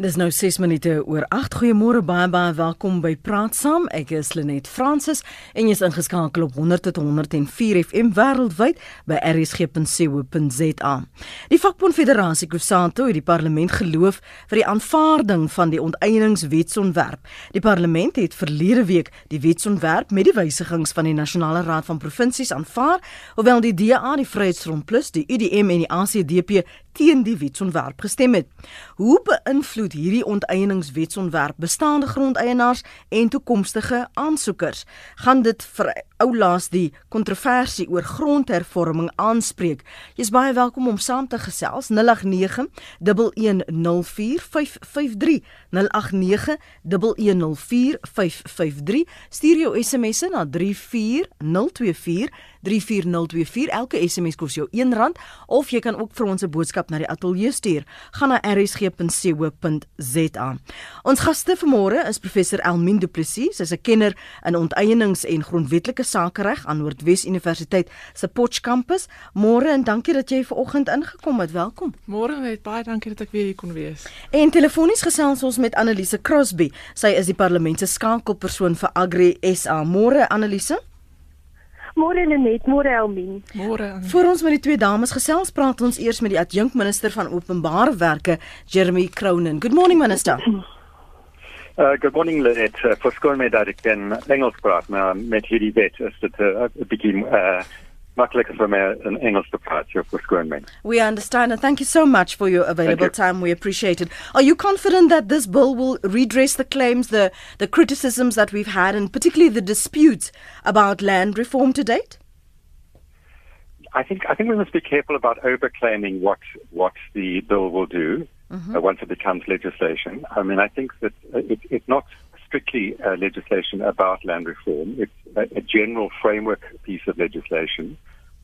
Dis nou 6 minute oor 8. Goeiemôre baie baie welkom by Praat Saam. Ek is Lenet Fransis en jy's ingeskakel op 100 tot 104 FM wêreldwyd by rsg.co.za. Die Vakbond Federasie Kusanto het die parlement geloof vir die aanvaarding van die onteieningswetsontwerp. Die parlement het verlede week die wetsontwerp met die wysigings van die Nasionale Raad van Provinsies aanvaar, hoewel die DA, die Vryheidsfront Plus, die UDM en die ACDP teen die wetsontwerp gestem het. Hoe beïnvloed hierdie onteieningswetsontwerp bestaande grondeienaars en toekomstige aansoekers? Gaan dit vir oulaas die kontroversie oor grondhervorming aanspreek? Jy's baie welkom om saam te gesels. 089104553 089104553 stuur jou SMS na 34024 34024 elke SMS kos jou R1 of jy kan ook vir ons 'n boodskap na die ateljee stuur. Gaan na rsg.co.za Ons gaste vanmôre is professor Elmien Du Plessis. Sy's 'n kenner in onteienings en grondwetlike sakereg aan Noordwes Universiteit se Potch kampus môre en dankie dat jy vanoggend ingekom het welkom Môre net baie dankie dat ek weer hier kon wees En telefonies gesels ons met Annelise Crosby sy is die parlement se skakelpersoon vir Agri SA môre Annelise Môre Lenet, môre Elmien. Môre. Voor ons met die twee dames gesels, praat ons eers met die adjunkminister van openbare werke, Jeremy Cronin. Good morning minister. Uh, good morning Lenet. Uh, Verskoon my dat ek in Engels praat, maar met hierdie wet is dit 'n uh, bietjie uh, makkelijker vir my in Engels te praat, so verskoon. We understand and thank you so much for your available time. We appreciate it. Are you confident that this bill will redress the claims, the the criticisms that we've had and particularly the disputes about land reform to date? I think I think we must be careful about overclaiming what what the bill will do mm-hmm. uh, once it becomes legislation. I mean, I think that it, it's not strictly uh, legislation about land reform. It's a, a, general framework piece of legislation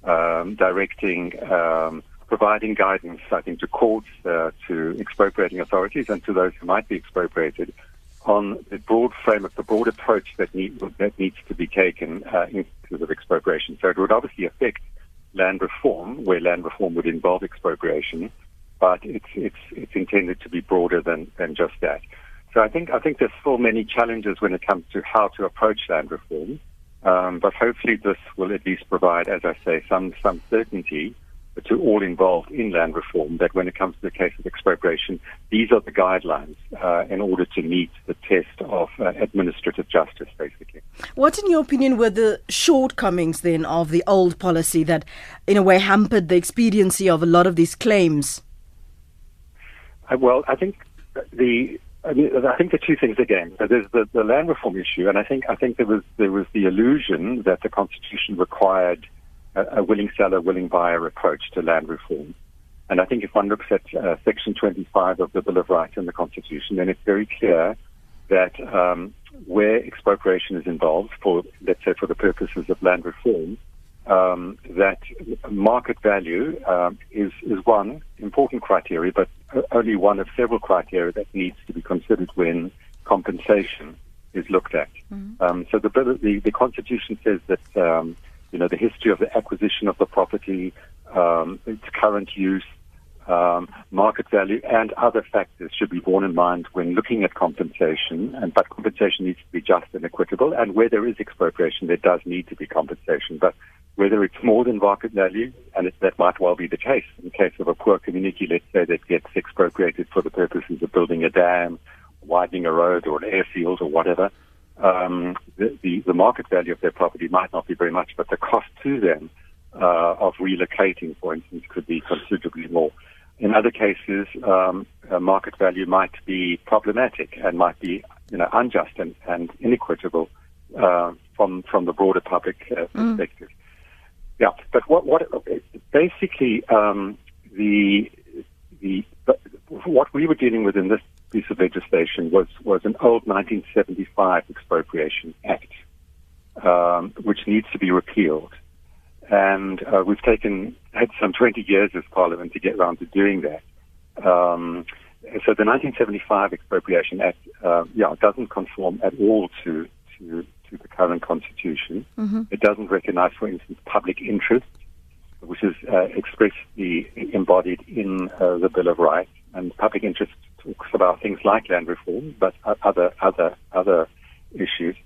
um, directing, um, providing guidance, I think, to courts, uh, to expropriating authorities, and to those who might be expropriated on the broad framework, the broad approach that, need, that needs to be taken uh, in terms of expropriation. So it would obviously affect land reform, where land reform would involve expropriation, but it's it's it's intended to be broader than than just that. So I think I think there's still many challenges when it comes to how to approach land reform, um, but hopefully this will at least provide, as I say, some some certainty to all involved in land reform that when it comes to the case of expropriation, these are the guidelines uh, in order to meet the test of uh, administrative justice, basically. What, in your opinion, were the shortcomings then of the old policy that, in a way, hampered the expediency of a lot of these claims? Well, I think the I mean, I think the two things again. There's the, the land reform issue, and I think I think there was there was the illusion that the constitution required a, a willing seller, willing buyer approach to land reform. And I think if one looks at uh, Section 25 of the Bill of Rights in the Constitution, then it's very clear that um, where expropriation is involved, for let's say for the purposes of land reform, um, that market value um, is is one important criteria, but only one of several criteria that needs to be considered when compensation is looked at. Mm-hmm. Um, so the, the, the Constitution says that um, you know the history of the acquisition of the property, um, its current use, um, market value, and other factors should be borne in mind when looking at compensation. And but compensation needs to be just and equitable. And where there is expropriation, there does need to be compensation. But whether it's more than market value, and it, that might well be the case in the case of a poor community, let's say that gets expropriated for the purposes of building a dam, widening a road, or an airfield, or whatever. Um, the, the, the, market value of their property might not be very much, but the cost to them uh, of relocating, for instance, could be considerably more. In other cases, um, market value might be problematic and might be, you know, unjust and, and inequitable uh, from from the broader public uh, mm. perspective. Mm. Yeah, but what what basically um, the the what we were dealing with in this piece of legislation was was an old 1975 expropriation act, um, which needs to be repealed, and uh, we've taken had some 20 years as Parliament to get around to doing that. Um, so the 1975 Expropriation Act, uh, yeah, doesn't conform at all to to to the current constitution. Mm-hmm. It doesn't recognize, for instance, public interest, which is uh, expressly embodied in uh, the Bill of Rights. And public interest talks about things like land reform, but other other other issues.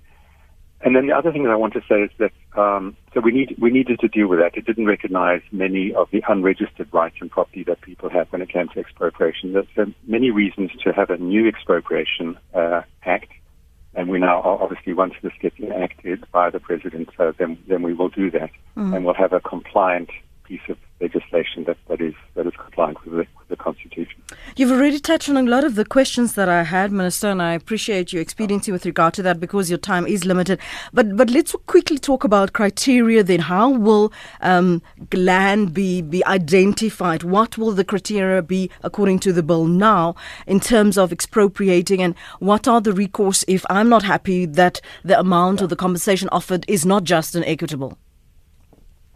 And then the other thing that I want to say is that um, so we need we needed to deal with that. It didn't recognise many of the unregistered rights and property that people have when it came to expropriation. There's many reasons to have a new expropriation uh, act, and we now obviously once this gets enacted by the president, uh, then then we will do that, mm. and we'll have a compliant piece of legislation that, that is that is compliant with the, with the Constitution. You've already touched on a lot of the questions that I had, Minister, and I appreciate your expediency with regard to that because your time is limited. But but let's quickly talk about criteria. Then, how will um, land be be identified? What will the criteria be according to the bill now in terms of expropriating, and what are the recourse if I'm not happy that the amount yeah. or the compensation offered is not just and equitable?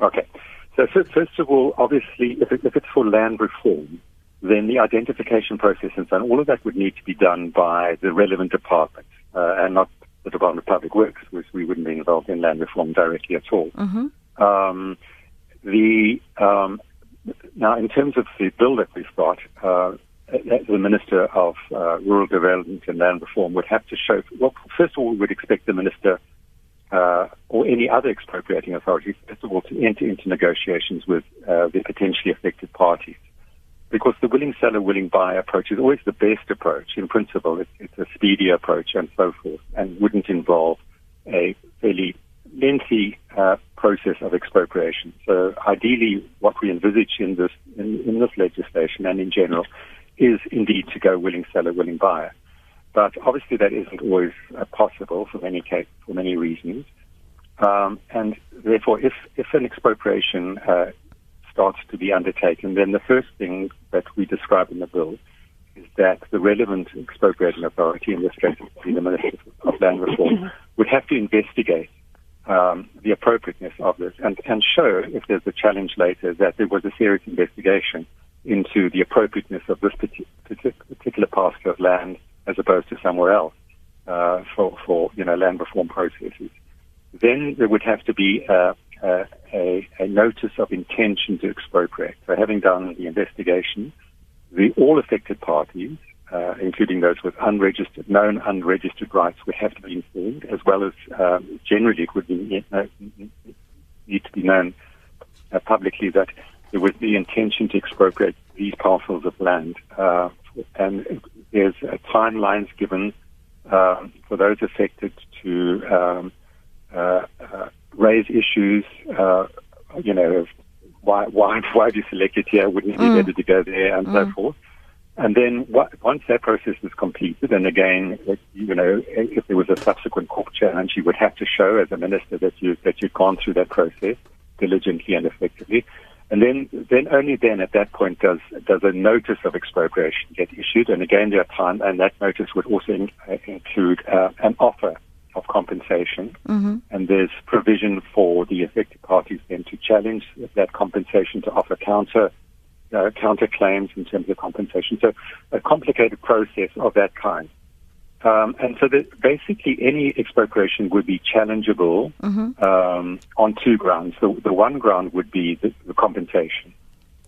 Okay. So first of all, obviously, if, it, if it's for land reform, then the identification process and so on, all of that would need to be done by the relevant department uh, and not the Department of Public Works, which we wouldn't be involved in land reform directly at all. Mm-hmm. Um, the um, now, in terms of the bill that we've got, uh, the Minister of uh, Rural Development and Land Reform would have to show. Well, first of all, we would expect the Minister uh, or any other expropriating authority, first of all, to enter into negotiations with uh, the potentially affected parties. Because the willing seller, willing buyer approach is always the best approach. In principle, it's, it's a speedy approach and so forth, and wouldn't involve a fairly lengthy uh, process of expropriation. So, ideally, what we envisage in this in, in this legislation and in general is indeed to go willing seller, willing buyer. But obviously, that isn't always uh, possible for many case, for many reasons. Um, and therefore, if if an expropriation uh, starts to be undertaken, then the first thing that we describe in the bill is that the relevant expropriating authority, in this case, the Minister of Land Reform, would have to investigate um, the appropriateness of this and, and show, if there's a challenge later, that there was a serious investigation into the appropriateness of this particular parcel of land as opposed to somewhere else uh, for, for you know land reform processes. Then there would have to be a, a, a, notice of intention to expropriate. So having done the investigation, the all affected parties, uh, including those with unregistered, known unregistered rights, would have to be informed, as well as um, generally it would be, uh, need to be known uh, publicly that there was the intention to expropriate these parcels of land. Uh, and there's uh, timelines given um, for those affected to um, uh, uh, raise issues. Uh, you know, why why why have you selected here? Wouldn't it be mm. better to go there, and mm. so forth. And then what, once that process is completed, and again, you know, if there was a subsequent court challenge, you would have to show as a minister that you that you've gone through that process diligently and effectively. And then, then only then at that point does does a notice of expropriation get issued. And again, there are time, and that notice would also in, uh, include uh, an offer of compensation. Mm-hmm. And there's provision for the affected parties then to challenge that compensation to offer counter uh, counter claims in terms of compensation. So a complicated process of that kind. Um, and so basically any expropriation would be challengeable mm-hmm. um, on two grounds. The, the, one ground would be the, the compensation.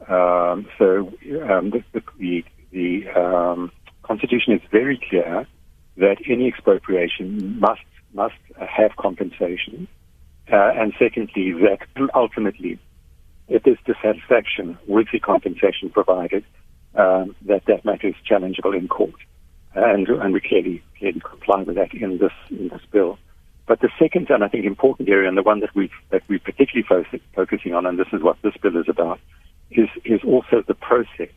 Um, so um, the, the, the um, Constitution is very clear that any expropriation must must have compensation, uh, and secondly that ultimately, if there's dissatisfaction with the compensation provided, um, that that matter is challengeable in court and, and we clearly, clearly comply with that in this, in this bill. But the second and I think important area, and the one that we that we're particularly fo- focusing on, and this is what this bill is about, is is also the process,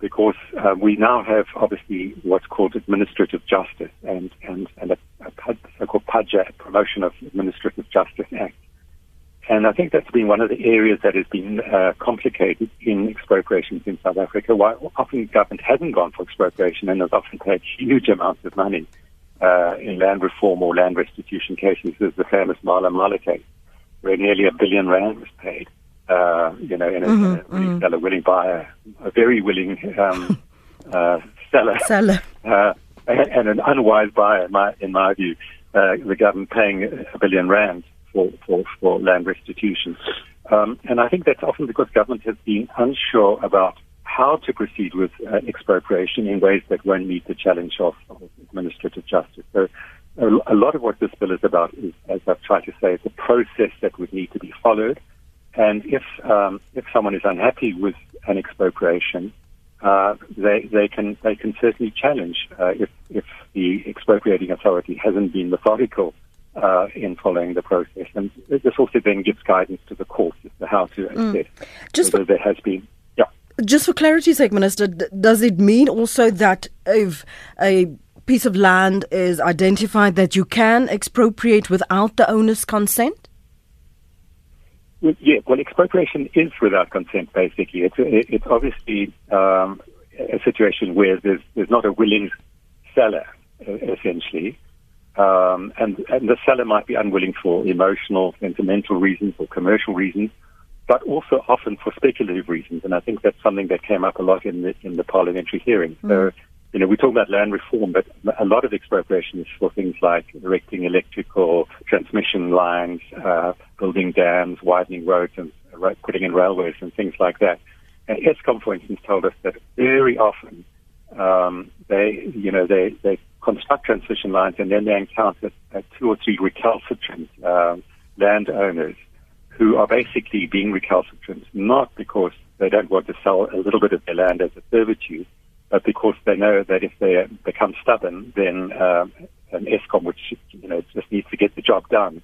because uh, we now have obviously what's called administrative justice and and and a, a so-called PAJA, Promotion of Administrative Justice Act, and I think that's been one of the areas that has been uh, complicated in expropriations in South Africa. Why often the government hasn't gone for expropriation and has often paid huge amounts of money uh, in land reform or land restitution cases. There's the famous Mala Mala case, where nearly a billion rand was paid. Uh, you know, in a, mm-hmm, a willing mm-hmm. seller, willing buyer, a very willing um, uh, seller, seller. Uh, and an unwise buyer, in my, in my view. Uh, the government paying a billion rand for, for, for land restitution. Um, and I think that's often because government has been unsure about how to proceed with uh, expropriation in ways that won't meet the challenge of, of administrative justice. So a, a, lot of what this bill is about is, as I've tried to say, it's a process that would need to be followed. And if um, if someone is unhappy with an expropriation, uh, they they can they can certainly challenge uh, if if the expropriating authority hasn't been methodical uh, in following the process. And this also then gives guidance to the courts as to how to assess mm. Just whether for, there has been. Yeah. Just for clarity's sake, Minister, d- does it mean also that if a piece of land is identified that you can expropriate without the owner's consent? Well, yeah, well, expropriation is without consent, basically. It's, it's obviously um, a situation where there's, there's not a willing seller, essentially. Um, and, and the seller might be unwilling for emotional, sentimental reasons or commercial reasons, but also often for speculative reasons. And I think that's something that came up a lot in the, in the parliamentary hearing. Mm. So, you know, we talk about land reform, but a lot of expropriation is for things like erecting electrical transmission lines, uh, building dams, widening roads, and uh, putting in railways and things like that. And Eskom, for instance, told us that very often um, they, you know, they, they construct transmission lines, and then they encounter uh, two or three recalcitrant um, landowners who are basically being recalcitrant, not because they don't want to sell a little bit of their land as a servitude, but because they know that if they become stubborn, then um, an Eskom, which you know just needs to get the job done,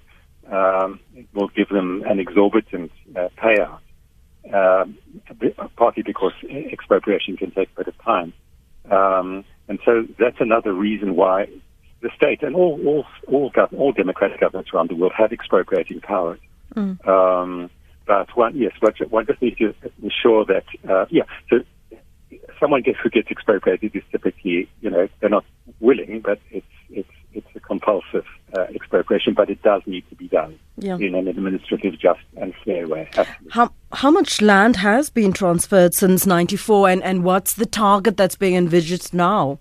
um, will give them an exorbitant uh, payout. Um, partly because expropriation can take a bit of time. Um, and so that's another reason why the state and all all all, gov- all democratic governments around the world have expropriating powers. Mm. Um, but one, yes, one just needs to ensure that, uh, yeah. So someone gets who gets expropriated is typically, you know, they're not willing, but it's it's it's a compulsive uh, expropriation, but it does need to be done yeah. in an administrative, just and fair way. Absolutely. How how much land has been transferred since '94, and and what's the target that's being envisaged now?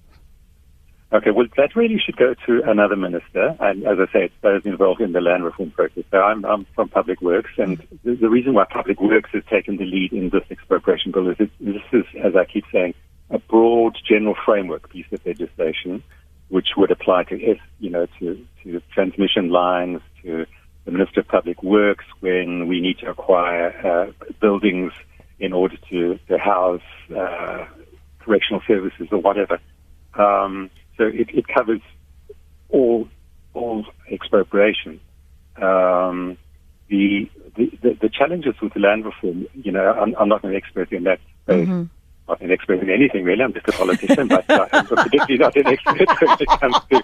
Okay, well, that really should go to another minister, and as I say, it's those involved in the land reform process. So I'm, I'm from Public Works, and the, the, reason why Public Works has taken the lead in this expropriation bill is it, this is, as I keep saying, a broad general framework piece of legislation which would apply to, you know, to, to transmission lines, to the Minister of Public Works when we need to acquire uh, buildings in order to, to house uh, correctional services or whatever. Um, so it, it, covers all all expropriation. Um, the, the, the challenges with the land reform, you know, I'm, I'm not an expert in that space. Mm-hmm not an expert in anything really. I'm just a politician, but uh, I'm particularly not an expert when it comes to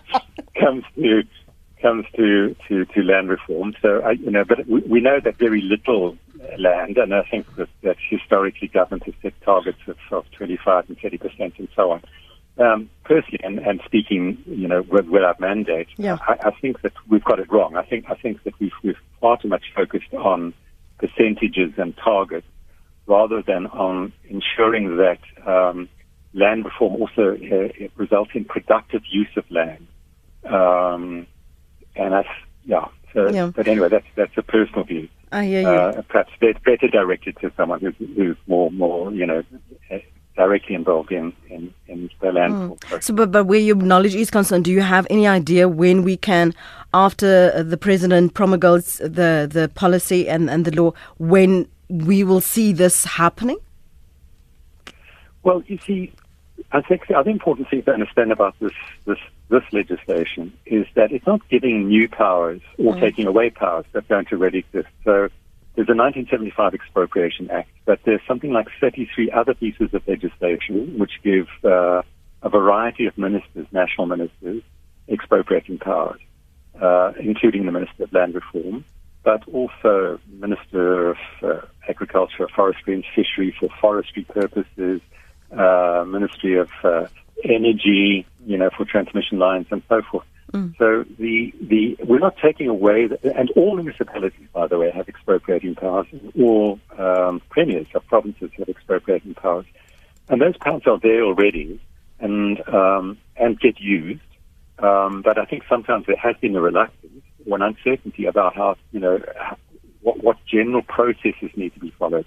comes to comes to to, to land reform. So I, you know, but we, we know that very little land, and I think that, that historically government has set targets of, of 25 and 30 percent and so on. Um, personally, and, and speaking, you know, without mandate, yeah. I, I think that we've got it wrong. I think I think that we've, we've far too much focused on percentages and targets rather than on ensuring that um, land reform also uh, results in productive use of land. Um, and that's, yeah. So, yeah. But anyway, that's that's a personal view. I hear you. Uh, perhaps better directed to someone who's, who's more, more, you know, directly involved in, in, in the land. Mm. So, but, but where your knowledge is concerned, do you have any idea when we can, after the president promulgates the, the policy and, and the law, when we will see this happening? Well, you see, I think the other important thing to understand about this this this legislation is that it's not giving new powers or mm. taking away powers that don't already exist. So there's a 1975 Expropriation Act, but there's something like 33 other pieces of legislation which give uh, a variety of ministers, national ministers, expropriating powers, uh, including the Minister of Land Reform but also Minister of uh, Agriculture, Forestry and Fishery for forestry purposes, uh, Ministry of uh, Energy, you know, for transmission lines and so forth. Mm. So the the we're not taking away, the, and all municipalities, by the way, have expropriating powers. All um, premiers of provinces have expropriating powers, and those powers are there already, and um, and get used. Um, but I think sometimes there has been a reluctance one uncertainty about how, you know, what, what general processes need to be followed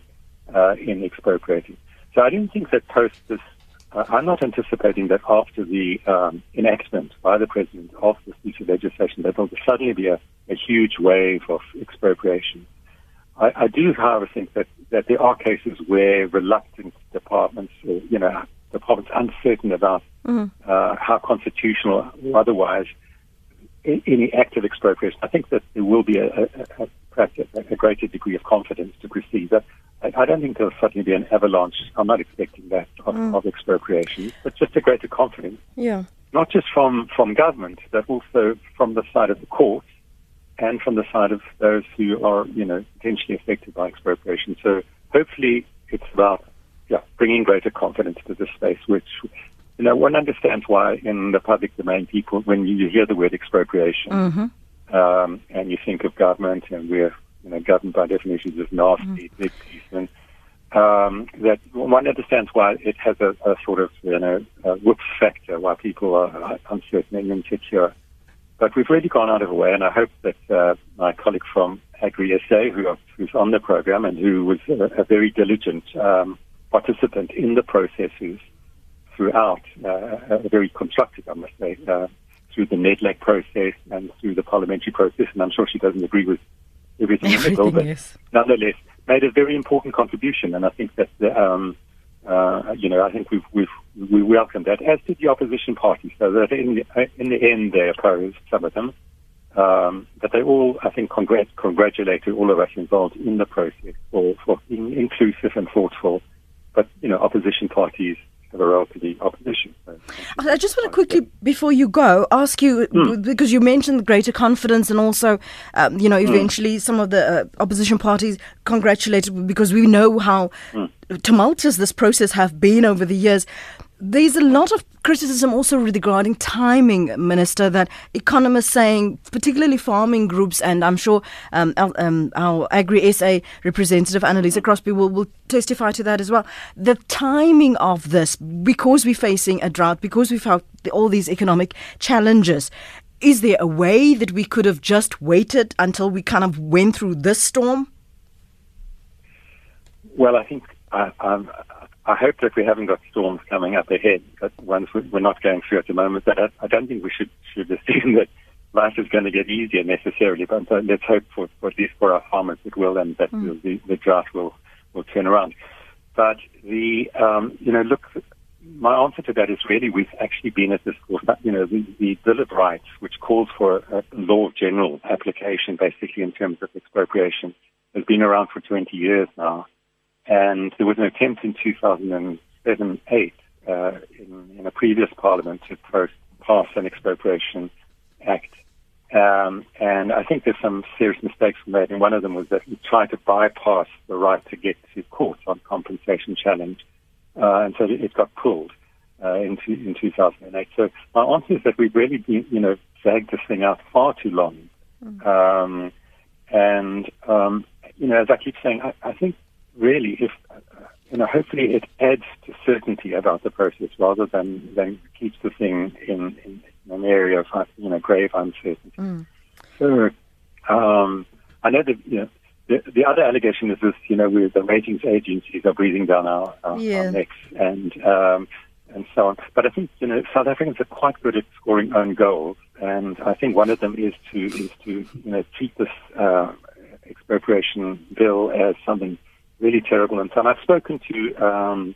uh, in expropriating. So I don't think that post this, uh, I'm not anticipating that after the um, enactment by the president of this piece of legislation, that there will suddenly be a, a huge wave of expropriation. I, I do, however, think that, that there are cases where reluctant departments, or, you know, departments uncertain about mm. uh, how constitutional or otherwise any act of expropriation. I think that there will be a, a, a a, a, greater degree of confidence to proceed. But I, I, don't think there'll suddenly be an avalanche. I'm not expecting that of, mm. of expropriation, but just a greater confidence. Yeah. Not just from, from government, but also from the side of the courts and from the side of those who are, you know, potentially affected by expropriation. So hopefully it's about yeah, bringing greater confidence to this space, which, you know, one understands why in the public domain people, when you hear the word expropriation, mm-hmm. um, and you think of government, and we're, you know, governed by definitions of nasty, mm-hmm. big policemen, um, that one understands why it has a, a sort of, you know, whoop factor, why people are uncertain and insecure. But we've really gone out of the way, and I hope that uh, my colleague from Agri SA, who, who's on the program and who was a, a very diligent um, participant in the processes throughout, uh, very constructive, I must say, uh, through the NEDLAC process and through the parliamentary process. And I'm sure she doesn't agree with everything, everything in the bill, but yes. nonetheless made a very important contribution. And I think that, um, uh, you know, I think we've, we've, we welcome that, as did the opposition parties. So that in the, in the end they opposed, some of them. Um, but they all, I think, congrat- congratulated all of us involved in the process for, for being inclusive and thoughtful but you know, opposition parties have a role to the opposition. I just want to quickly, before you go, ask you mm. because you mentioned greater confidence and also, um, you know, hmm. eventually mm. some of the uh, opposition parties congratulated because we know how mm. tumultuous this process have been over the years. There's a lot of criticism also regarding timing, Minister, that economists saying, particularly farming groups, and I'm sure um, our, um, our Agri SA representative, Annalisa Crosby, will, will testify to that as well. The timing of this, because we're facing a drought, because we've had all these economic challenges, is there a way that we could have just waited until we kind of went through this storm? Well, I think I, I'm, I hope that we haven't got storms coming up ahead, but ones we're not going through at the moment. But I, don't think we should should assume that life is going to get easier necessarily. But let's hope for, for at least for our farmers it will, and that mm. the, the drought will will turn around. But the um, you know look, my answer to that is really we've actually been at this course. You know the, the Bill of Rights, which calls for a law of general application, basically in terms of expropriation, has been around for 20 years now. And there was an attempt in 2007 8 uh, in, in, a previous parliament to pass an expropriation act. Um, and I think there's some serious mistakes made. And one of them was that he tried to bypass the right to get to court on compensation challenge. Uh, and so it got pulled uh, in, in 2008. So my answer is that we've really been, you know, dragged this thing out far too long. Mm. Um, and, um, you know, as I keep saying, I, I think really, if you know, hopefully it adds to certainty about the process rather than than keeps the thing in, in, in an area of you know grave uncertainty. Mm. So um, I know that you know. The, the other allegation is this, you know, we, the ratings agencies are breathing down our, our, yeah. our necks and um, and so on. But I think you know South Africans are quite good at scoring own goals, and I think one of them is to is to you know treat this uh, expropriation bill as something really terrible and. I've spoken to, um,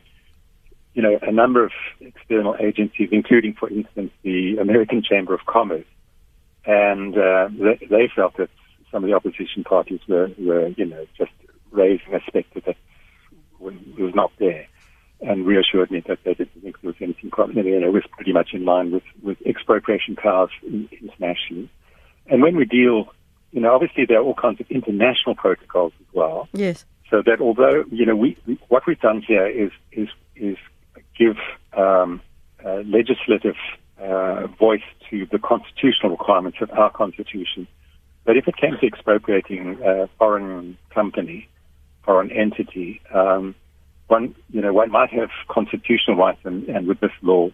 you know, a number of external agencies, including, for instance, the American Chamber of Commerce, and uh, they, they, felt that some of the opposition parties were, were you know, just raising a specter that was not there, and reassured me that they didn't think there was anything problem. You know, it was pretty much in line with, with expropriation powers internationally. And when we deal, you know, obviously there are all kinds of international protocols as well. Yes. So that although you know we, what we've done here is is is give um, uh, legislative uh, voice to the constitutional requirements of our constitution. But if it came to expropriating a foreign company, foreign entity, um, one you know one might have constitutional rights and, and with this law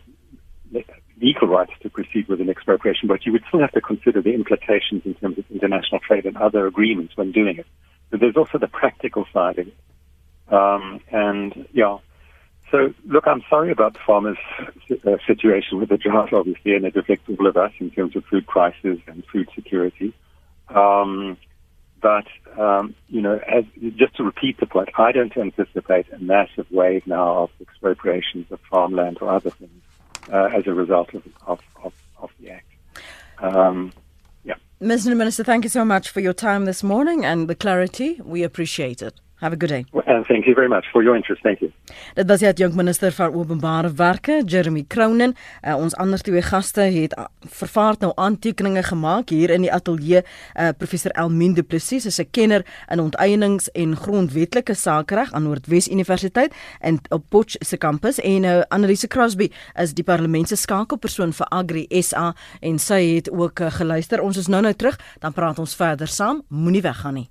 legal rights to proceed with an expropriation, but you would still have to consider the implications in terms of international trade and other agreements when doing it. But there's also the practical side of it. Um, and yeah, So, look, I'm sorry about the farmers' uh, situation with the drought, obviously, and it affects all of us in terms of food prices and food security. Um, but, um, you know, as, just to repeat the point, I don't anticipate a massive wave now of expropriations of farmland or other things uh, as a result of, of, of, of the Act. Um, Mr. Minister, thank you so much for your time this morning and the clarity. We appreciate it. Have a good day. And thank you very much for your interest. Thank you. Dit was die jong minister van openbare werke, Jeremy Cronin. Uh, ons ander twee gaste het uh, vervaard nou aantekeninge gemaak hier in die ateljee. Uh, professor Elmien Du Plessis is 'n kenner in onteieninge en grondwetlike sakereg aan Noordwes Universiteit en op Potch se kampus en nou uh, Annelise Crosby is die parlement se skakelpersoon vir Agri SA en sy het ook uh, geluister. Ons is nou nou terug, dan praat ons verder saam. Moenie weggaan nie.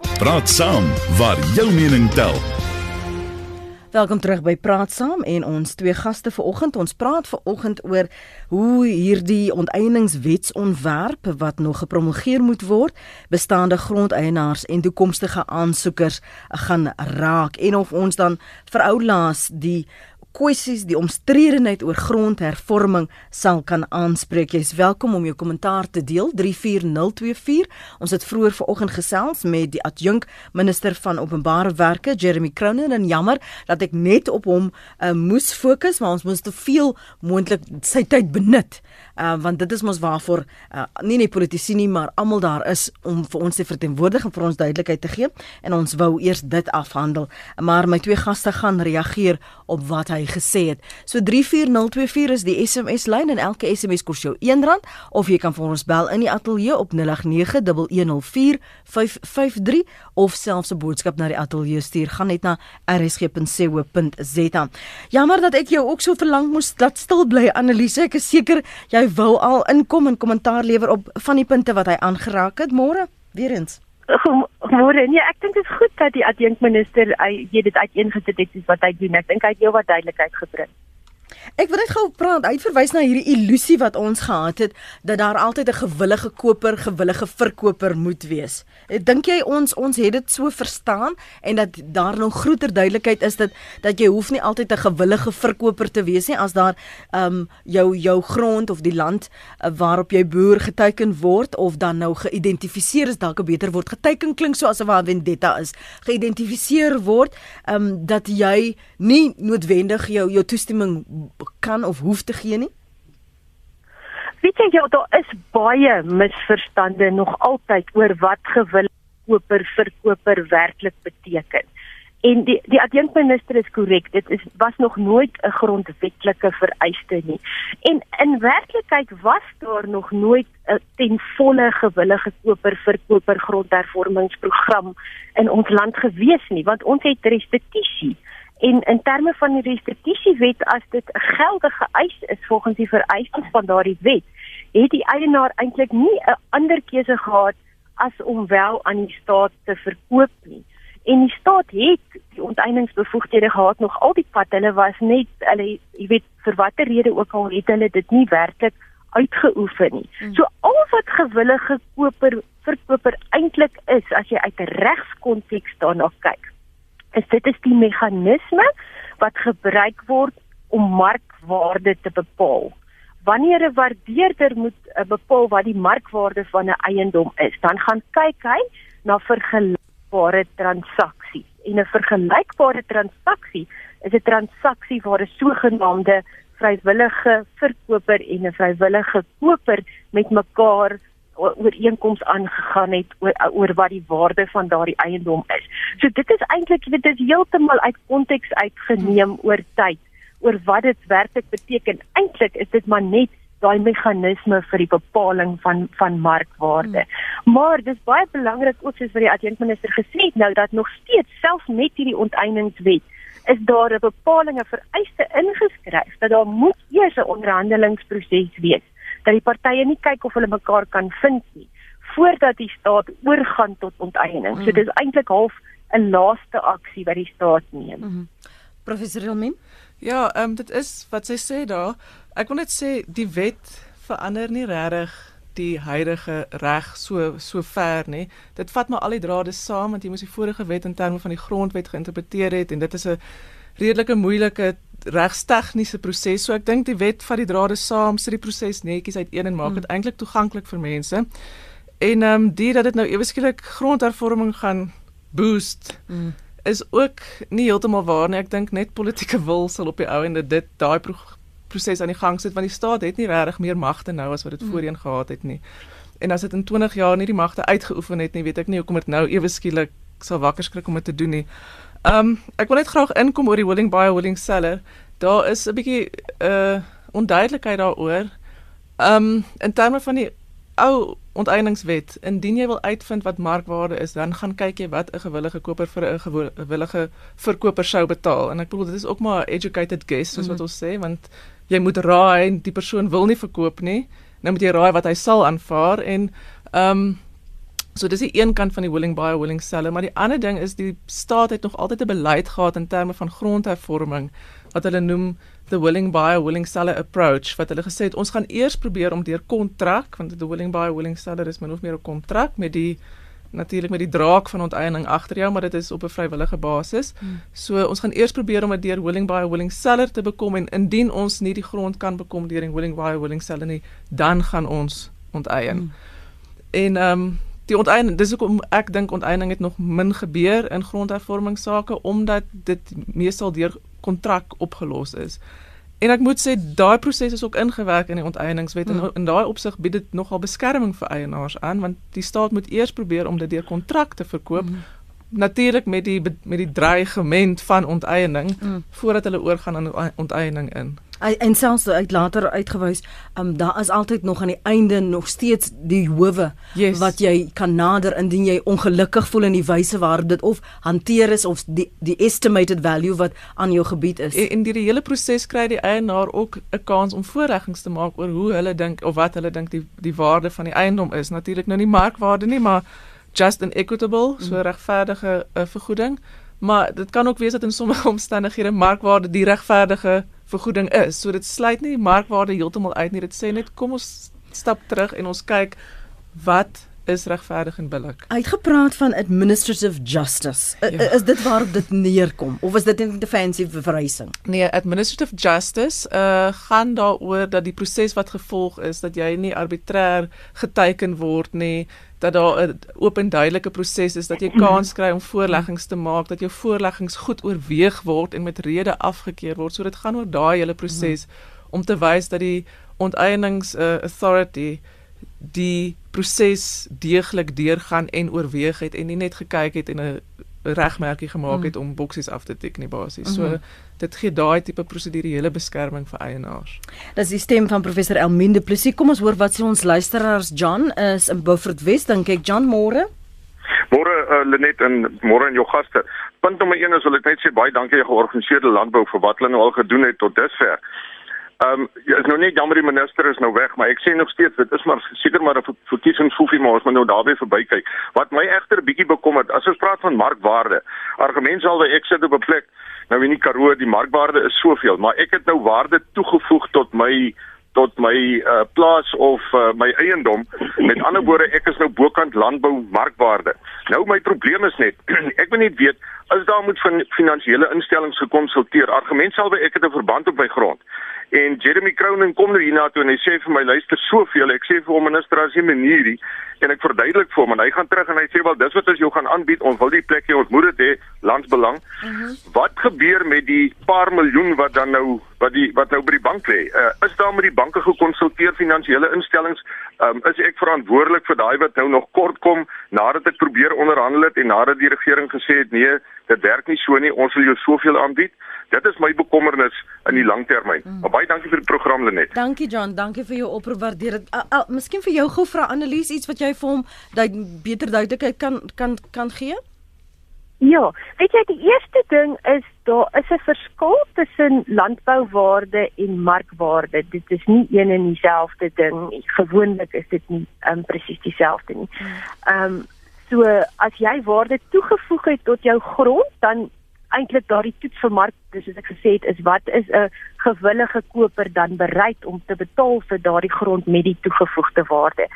Praat saam waar jou mening tel. Welkom terug by Praat Saam en ons twee gaste vanoggend. Ons praat vanoggend oor hoe hierdie onteieningswetsontwerp wat nog gepromulgeer moet word, bestaande grondeienaars en toekomstige aansoekers gaan raak en of ons dan veroulaas die kwessies die omstredenheid oor grondhervorming sal kan aanspreek. Jy's welkom om jou kommentaar te deel 34024. Ons het vroeër vanoggend gesels met die adjunk minister van openbare werke Jeremy Cronin en jammer dat ek net op hom uh, moes fokus, maar ons moes te veel moontlik sy tyd benut uh, want dit is mos waarvoor uh, nie net politici nie maar almal daar is om vir ons te verteenwoordig en vir ons duidelikheid te gee en ons wou eers dit afhandel maar my twee gaste gaan reageer op wat hy gesê het. So 34024 is die SMS lyn en elke SMS kos jou R1. Of jy kan vir ons bel in die ateljee op 0891104553 of selfs 'n boodskap na die ateljee stuur. Gaan net na rsg.co.za jammer dat ek jou ook so verlang moes laat stil bly Annelise ek is seker jy wou al inkom en kommentaar lewer op van die punte wat hy aangeraak het. Môre weer eens. Môre, nee, ek dink dit is goed dat die adjunkminister hy dit uiteengesit het wat hy doen. Ek dink hy het heelwat duidelikheid gebring. Ek wil net gou praat. Hy verwys na hierdie illusie wat ons gehad het dat daar altyd 'n gewillige koper, gewillige verkoper moet wees. Dink jy ons ons het dit so verstaan en dat daar nog groter duidelikheid is dat dat jy hoef nie altyd 'n gewillige verkoper te wees nie as daar ehm um, jou jou grond of die land uh, waarop jy boer geteken word of dan nou geïdentifiseer is dalk beter woord geteken klink so asof 'n vendetta is geïdentifiseer word ehm um, dat jy nie noodwendig jou jou toestemming kan of hoef te gee nie? Weet jy ja, daar is baie misverstande nog altyd oor wat gewil koper verkoper werklik beteken. En die die adjunkminister is korrek, dit is was nog nooit 'n grondwetlike vereiste nie. En in werklikheid was daar nog nooit 'n ten volle gewillige koper verkoper grondhervormingsprogram in ons land gewees nie, want ons het restituisie. En in terme van die restitusiewet as dit 'n geldige eis is volgens die vereistes van daardie wet, het die eienaar eintlik nie 'n ander keuse gehad as om wel aan die staat te verkoop nie. En die staat het die onteieningsbevoegdhede gehad nog al die pad. Hulle was net hulle jy weet vir watter rede ook al het hulle dit nie werklik uitgeoefen nie. Hmm. So al wat gewillige koper verkoper eintlik is as jy uit 'n regskonteks daarna kyk is dit is die meganisme wat gebruik word om markwaarde te bepaal. Wanneer 'n waardeerder moet uh, bepaal wat die markwaarde van 'n eiendom is, dan gaan kyk hy na vergelykbare transaksies. En 'n vergelykbare transaksie is 'n transaksie waar 'n sogenaamde vrywillige verkoper en 'n vrywillige koper met mekaar ooreenkoms aangegaan het oor, oor wat die waarde van daardie eiendom is. So dit is eintlik dit is heeltemal uit konteks uitgeneem oor tyd oor wat dit werklik beteken. Eintlik is dit maar net daai meganisme vir die bepaling van van markwaarde. Hmm. Maar dis baie belangrik ook soos wat die adjunkminister gesê het nou dat nog steeds selfs met hierdie onteieningswet is daar 'n bepaling 'n vereiste ingeskryf dat daar moet eers 'n onderhandelingsproses wees dat die partye nie kyk of hulle mekaar kan vind nie voordat die staat oorgaan tot onteiening. Mm. So dis eintlik half 'n laaste aksie wat die staat neem. Mm. Professor Elmin? Ja, ehm um, dit is wat sy sê daar. Ek wil net sê die wet verander nie regtig die huidige reg so so ver nie. Dit vat maar al die drade saam want jy moet die vorige wet in terme van die grondwet geïnterpreteer het en dit is 'n redelike moeilike regstegniese proses. So ek dink die wet vat die drade saam, sit die proses netjies uiteen en maak dit mm. eintlik toeganklik vir mense. En ehm um, die dat dit nou ewe skielik grondhervorming gaan boost. Mm is ook nie heeltemal waar nie. Ek dink net politieke wil sal op die ou en dit daai pro proses aan die gang sit want die staat het nie regtig meer magte nou as wat dit mm. voorheen gehad het nie. En as dit in 20 jaar nie die magte uitgeoefen het nie, weet ek nie hoekom dit nou ewe skielik sal wakker skrik om dit te doen nie. Um ek wil net graag inkom oor die willing buyer willing seller. Daar is 'n bietjie uh onduidelikheid daaroor. Um in terme van die ou onteieningswet, indien jy wil uitvind wat markwaarde is, dan gaan kyk jy wat 'n gewillige koper vir 'n gewillige verkoper sou betaal. En ek bedoel dit is ook maar educated guess soos mm -hmm. wat ons sê, want jy moet raai en die persoon wil nie verkoop nie. Nou moet jy raai wat hy sal aanvaar en ehm um, So dis die een kant van die willing buyer willing seller, maar die ander ding is die staat het nog altyd 'n beleid gehad in terme van grondhervorming wat hulle noem the willing buyer willing seller approach wat hulle gesê het ons gaan eers probeer om deur kontrak want the willing buyer willing seller is min of meer 'n kontrak met die natuurlik met die draak van onteiening agter jou maar dit is op 'n vrywillige basis. Hmm. So ons gaan eers probeer om dit deur willing buyer willing seller te bekom en indien ons nie die grond kan bekom deur die willing buyer willing seller nie, dan gaan ons onteien. Hmm. En ehm um, die onteiening dis hoekom ek dink onteiening het nog min gebeur in grondhervormingsake omdat dit meestal deur kontrak opgelos is. En ek moet sê daai proses is ook ingewerk in die onteieningswet hmm. en in daai opsig bied dit nogal beskerming vir eienaars aan want die staat moet eers probeer om dit deur kontrak te verkoop. Hmm. Natuurlik met die met die dreigement van onteiening hmm. voordat hulle oorgaan aan onteiening in en selfs uit later uitgewys, um, daar is altyd nog aan die einde nog steeds die howe yes. wat jy kan nader indien jy ongelukkig voel in die wyse waarop dit of hanteer is of die die estimated value wat aan jou gebied is. En in die hele proses kry die eienaar ook 'n kans om voorleggings te maak oor hoe hulle dink of wat hulle dink die die waarde van die eiendom is. Natuurlik nou nie markwaarde nie, maar just and equitable, so mm. regverdige uh, vergoeding. Maar dit kan ook wees dat in sommige omstandighede markwaarde die regverdige vergoeding is. So dit sluit nie die markwaarde heeltemal uit nie. Dit sê net kom ons stap terug en ons kyk wat is regverdig en billik. Hy het gepraat van administrative justice. Ja. Is dit waarop dit neerkom of is dit 'n defensive verwysing? Nee, administrative justice uh gaan daaroor dat die proses wat gevolg is dat jy nie arbitrêr geteken word nie dat daar 'n oop en duidelike proses is dat jy kans kry om voorleggings te maak dat jou voorleggings goed oorweeg word en met rede afgekeur word so dit gaan oor daai hele proses om te wys dat die onteienings uh, authority die proses deeglik deurgaan en oorweeg het en nie net gekyk het en 'n regmerkie gemaak het mm. om boksies af te tik nie basies. So mm -hmm. dit gee daai tipe prosedurele beskerming vir eienaars. Dis die stem van professor Elminde Plessis. Kom ons hoor wat sê ons luisteraars John is in Beaufort West dink ek John môre. Môre uh, Lenet en môre aan jou gaste. Punt nommer 1 is wil ek net sê baie dankie aan georganiseerde landbou vir wat hulle nou al gedoen het tot dusver. Ehm um, is nou net jammer die minister is nou weg, maar ek sê nog steeds dit is maar seker maar 'n verkiesingsfoefie maar ons moet nou daarby verbykyk. Wat my egter 'n bietjie bekommerd, as ons praat van markwaarde, argument sal ek sit op 'n plek nou in die Karoo, die markwaarde is soveel, maar ek het nou waarde toegevoeg tot my tot my uh, plaas of uh, my eiendom. Met ander woorde, ek is nou bokant landbou markwaarde. Nou my probleem is net, ek wil net weet as daar moet van finansiële instellings gekonsulteer. Argument sal wees ek het 'n verband op my grond. En Jeremy Cronin kom nou hiernatoe en hy sê vir my luister soveel. Ek sê vir hom minister as jy manier hier en ek verduidelik vir hom en hy gaan terug en hy sê wel dis wat ons jou gaan aanbied. Ons wil die plek hê, ons moet dit hê, landsbelang. Uh mhm. -huh. Wat gebeur met die paar miljoen wat dan nou wat die wat nou by die bank lê? Uh, is daar met die banke gekonsulteer finansiële instellings? Um, is ek verantwoordelik vir daai wat nou nog kort kom nadat ek probeer onderhandel het en nadat die regering gesê het nee, dit werk nie so nie. Ons wil jou soveel aanbied. Dit is my bekommernis in die langtermyn. Mm. Maar baie dankie vir die program Lenet. Dankie John, dankie vir jou oproep. Waardeer dit. Miskien vir jou gou vra Annelies iets wat jy vir hom dat beter duidelikheid kan kan kan gee? Ja, weet jy die eerste ding is daar is 'n verskil tussen landbouwaarde en markwaarde. Dit is nie een en dieselfde ding. Gewoonlik is dit nie um, presies dieselfde nie. Ehm um, so as jy waarde toegevoeg het tot jou grond, dan eintlik daardie toets vir mark dis soos ek gesê het is wat is 'n gewillige koper dan bereid om te betaal vir daardie grond met die toegevoegde waarde.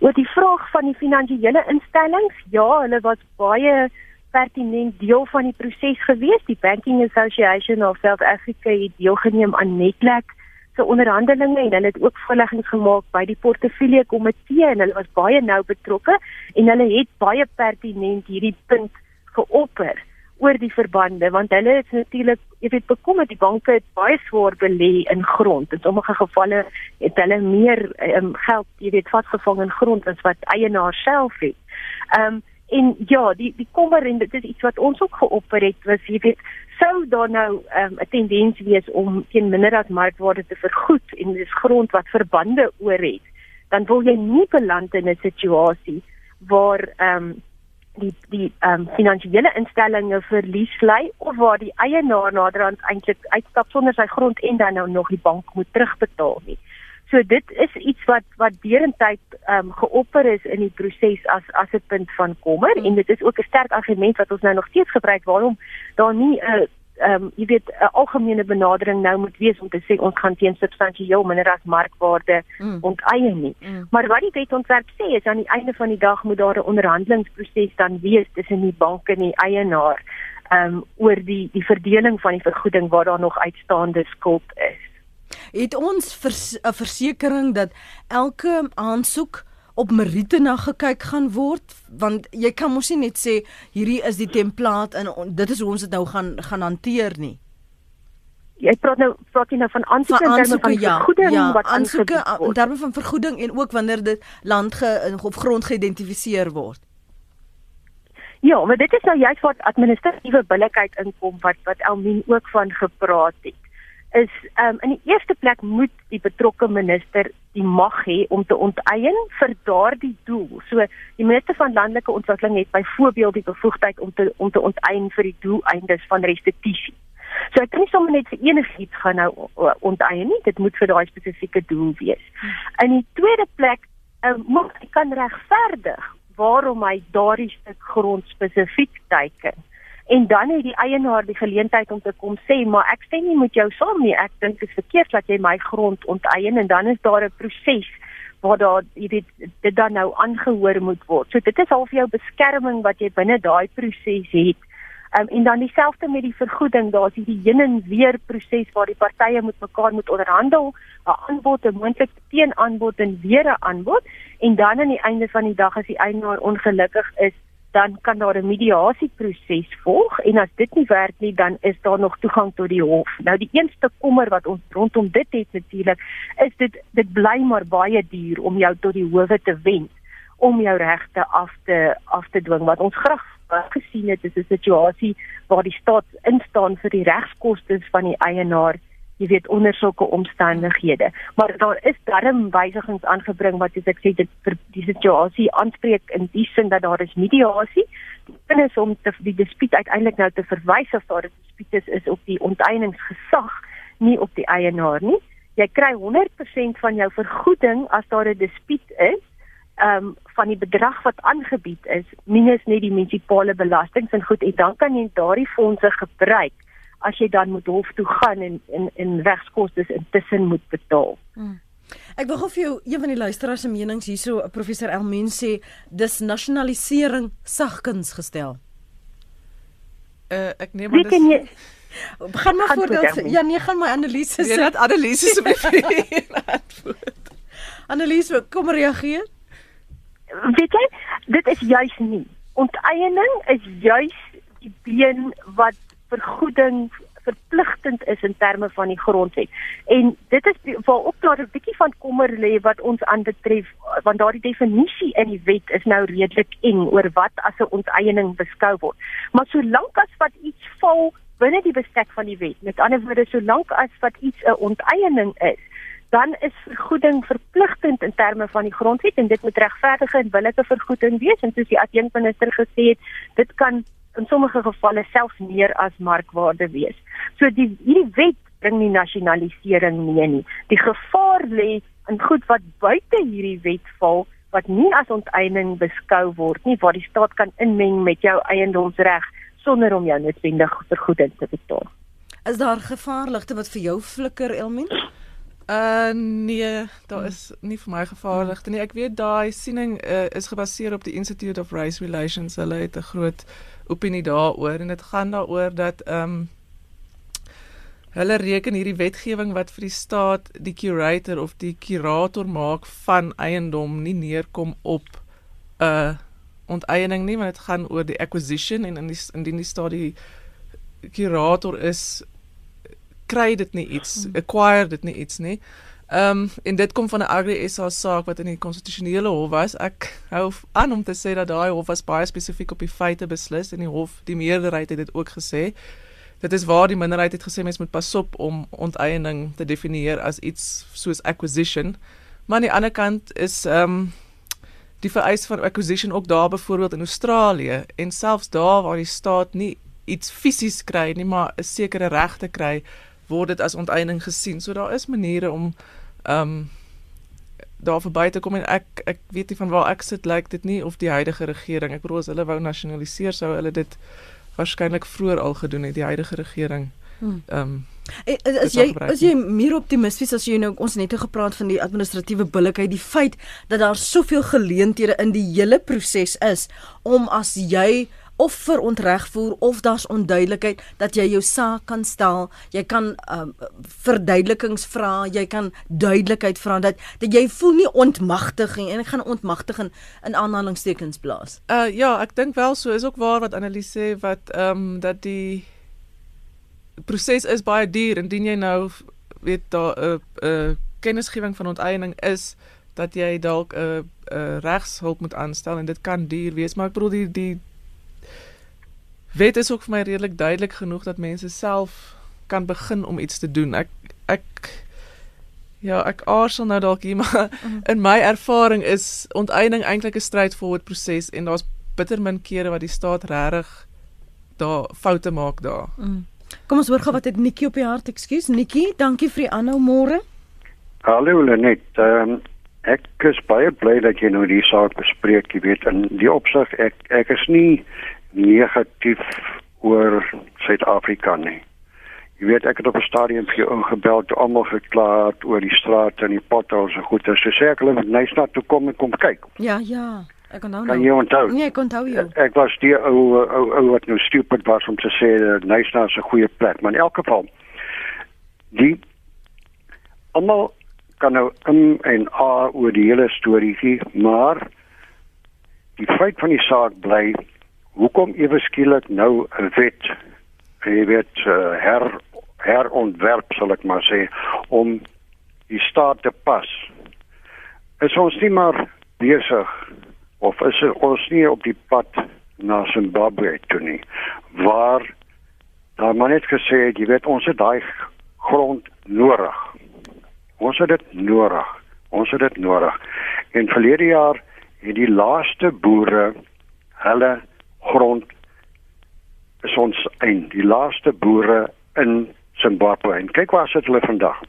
Oor die vraag van die finansiële instellings, ja, hulle was baie pertinent deel van die proses gewees. Die Banking Association of South Africa het deelgeneem aan Netlek se onderhandelinge en hulle het ook voorleggings gemaak by die portefeulje komitee en hulle was baie nou betrokke en hulle het baie pertinent hierdie punt geopper oor die verbande want hulle is natuurlik jy weet bekommerd die banke het baie swaar belê in grond in sommige gevalle het hulle meer um, geld jy weet vasgevang in grond as wat eienaar self het. Ehm um, en ja die die kommer en dit is iets wat ons ook geopper het was jy weet sou daar nou ehm, 'n um, tendens wees om teen minder as markwaarde te vergoed en dis grond wat verbande oor het dan wil jy nie beland in 'n situasie waar ehm um, die die ehm um, finansiële instellings verlies ly of waar die eienaar naderhand eintlik uitstap sonder sy grond en dan nou nog die bank moet terugbetaal nie. So dit is iets wat wat derentyd ehm um, geopper is in die proses as as 'n punt van kommer mm. en dit is ook 'n sterk argument wat ons nou nog steeds gebruik waarom daar nie 'n uh, ehm um, jy weet 'n algemene benadering nou moet wees om te sê ons gaan teen substansieel minder as markwaarde mm. onteien nie. Mm. Maar wat die wetontwerp sê is aan die einde van die dag moet daar 'n onderhandelingsproses dan wees tussen die bank en die eienaar ehm um, oor die die verdeling van die vergoeding waar daar nog uitstaande skuld is. Het ons 'n vers, versekering dat elke aansoek op meriete na gekyk gaan word want jy kan mos nie net sê hierdie is die template en dit is hoe ons dit nou gaan gaan hanteer nie. Jy praat nou praat jy nou van aansoeke in terme van ja, vergoeding ja, wat aansoeke in terme van vergoeding en ook wanneer dit land ge, of grond geïdentifiseer word. Ja, maar dit is nou juist wat administratiewe billikheid inkom wat wat Elmien ook van gepraat het is um, in die eerste plek moet die betrokke minister die mag hê om te onteien vir daardie doel. So die minister van landelike ontwikkeling het byvoorbeeld die bevoegdheid om te om te onteien vir die doeleindes van restituisie. So ek kan nie sommer net vir enigiets gaan nou onteien nie. Dit moet vir daai spesifieke doel wees. In die tweede plek um, moet hy kan regverdig waarom hy daardie stuk grond spesifiek teiken en dan het die eienaar die geleentheid om te kom sê maar ek stem nie met jou saam nie. Ek dink dit is verkeerd dat jy my grond onteien. En dan is daar 'n proses waar daar jy weet dit dan nou aangehoor moet word. So dit is half jou beskerming wat jy binne daai proses het. Um, en dan dieselfde met die vergoeding. Daar's hierdie heen en weer proses waar die partye met mekaar moet onderhandel. 'n aanbod 'n moontlike teenaanbod en weer 'n aanbod. En dan aan die einde van die dag as die eienaar ongelukkig is dan kan daar 'n mediasieproses volg en as dit nie werk nie dan is daar nog toegang tot die hof. Nou die eerste kommer wat ons rondom dit het natuurlik is dit dit bly maar baie duur om jou tot die howe te wen om jou regte af te af te dwing wat ons graag gesien het is 'n situasie waar die staat instaan vir die regskoste van die eienaar jy weet onder sulke omstandighede. Maar daar is darm wysigings aangebring wat as ek sê dit vir die situasie aanspreek in die sin dat daar is mediasie. Die punt is om te, die dispuut uiteindelik nou te verwys of daar 'n dispuut is is op die onteieningsgesag nie op die eienaar nie. Jy kry 100% van jou vergoeding as daar 'n dispuut is ehm um, van die bedrag wat aangebied is minus net die munisipale belastings en goed en dan kan jy daardie fondse gebruik as jy dan moet hof toe gaan en en en regskoste intussen moet betaal. Hmm. Ek wil gou vir jou een van die luisteraars se menings hierso professor Elmen sê dis nasionalisering sagkens gestel. Uh ek neem aan dis jy, gaan maar voordat ja nee gaan my analises sê dat analises op die antwoord. Annelise kom reageer. Weet jy dit is juis nie. Onteiening is juis die been wat vergoeding verpligtend is in terme van die grondwet. En dit is waar ook daar 'n bietjie van kommer lê wat ons aanbetref want daardie definisie in die wet is nou redelik eng oor wat as 'n onteiening beskou word. Maar solank as wat iets val binne die bestek van die wet, met ander woorde solank as wat iets 'n onteiening is, dan is vergoeding verpligtend in terme van die grondwet en dit moet regverdige en billike vergoeding wees en soos die adjunkminister gesê het, dit kan in sommige gevalle selfs meer as markwaarde wees. So die hierdie wet bring nie nasionalisering mee nie. Die gevaar lê in goed wat buite hierdie wet val wat nie as onteiening beskou word nie waar die staat kan inmeng met jou eiendomsreg sonder om jou noodwendig vergoeding te betaal. Is daar gevaarligte wat vir jou flikker Elmien? Uh nee, daar is nie vir my gevaarligte nie. Ek weet daai siening uh, is gebaseer op die Institute of Race Relations. Hulle het 'n groot opinie daaroor en dit gaan daaroor dat ehm um, hulle reken hierdie wetgewing wat vir die staat die curator of die kurator maak van eiendom nie neerkom op 'n uh, onteiening nie, want dit gaan oor die acquisition en in die indien die staat die kurator is kry dit nie iets, hmm. acquire dit nie iets nie. Ehm um, en dit kom van 'n Agri SA saak wat in die konstitusionele hof was. Ek hou aan om te sê dat daai hof was baie spesifiek op die feite beslis en die hof, die meerderheid het dit ook gesê. Dit is waar die minderheid het gesê mens moet pas op om onteiening te definieer as iets soos acquisition. Maar aan die ander kant is ehm um, die vereis van acquisition ook daar byvoorbeeld in Australië en selfs daar waar die staat nie iets fisies kry nie, maar 'n sekere regte kry word dit as onteiening gesien. So daar is maniere om ehm um, daar verby te kom en ek ek weet nie van waar ek sit lyk like dit nie of die huidige regering, ek bedoel as hulle wou nasionaliseer sou hulle dit waarskynlik vroeër al gedoen het die huidige regering. Hmm. Ehm um, As jy as jy meer optimisties as jy nou ons net het gepraat van die administratiewe billikheid, die feit dat daar soveel geleenthede in die hele proses is om as jy of veronregvoer of daar's onduidelikheid dat jy jou saak kan stel, jy kan um, verduidelikings vra, jy kan duidelikheid vra dat dat jy voel nie ontmagtig nie. En ek gaan ontmagtig in, in aanhalingstekens plaas. Uh ja, ek dink wel so is ook waar wat Annelies sê wat ehm um, dat die proses is baie duur. Indien jy nou weet daar 'n uh, 'n uh, kennisgewing van onteiening is dat jy dalk 'n uh, uh, regshulp moet aanstel en dit kan duur wees. Maar ek bedoel die die wet is ook vir my redelik duidelik genoeg dat mense self kan begin om iets te doen. Ek ek ja, ek aarzel nou dalk hier maar mhm. in my ervaring is onteiening eintlik 'n straightforward proses en daar's bitter min kere wat die staat regtig daar foute maak daar. Mm. Kom ons hoor gou wat het Nikki op die hart. Ekskuus Nikki, dankie vir die aanhou môre. Hallo Lenet. Ehm um, ek is baie bly dat jy nou die saak bespreek. Jy weet in die opsig ek ek is nie negatief oor Suid-Afrika nie. Jy weet ek het op 'n stadium vir jou ingebel almal geklaar oor die strate en die potholes en goed. So sê ek hulle moet net na toe kom en kom kyk. Ja, ja. Ek kan nou nou. Kan jy onthou? Nee, ek kon onthou jou. Ek, ek was die ou ou ou wat nou stupid was om te sê dat Nysna is 'n goeie plek, maar in elk geval die almal kan nou in en a oor die hele storieetjie, maar die feit van die saak bly hoekom ewe skielik nou 'n wet jy weet uh, her herontwerp sal ek maar sê om die staat te pas? Is ons nie maar besig of is ons nie op die pad na Zimbabwe toe nie waar daar maar net gesê jy weet ons het daai grond nodig ons het dit nodig. Ons het dit nodig. En verlede jaar het die laaste boere hulle grond is ons een die laaste boere in Zimbabwe. En kyk waar sit hulle vandag.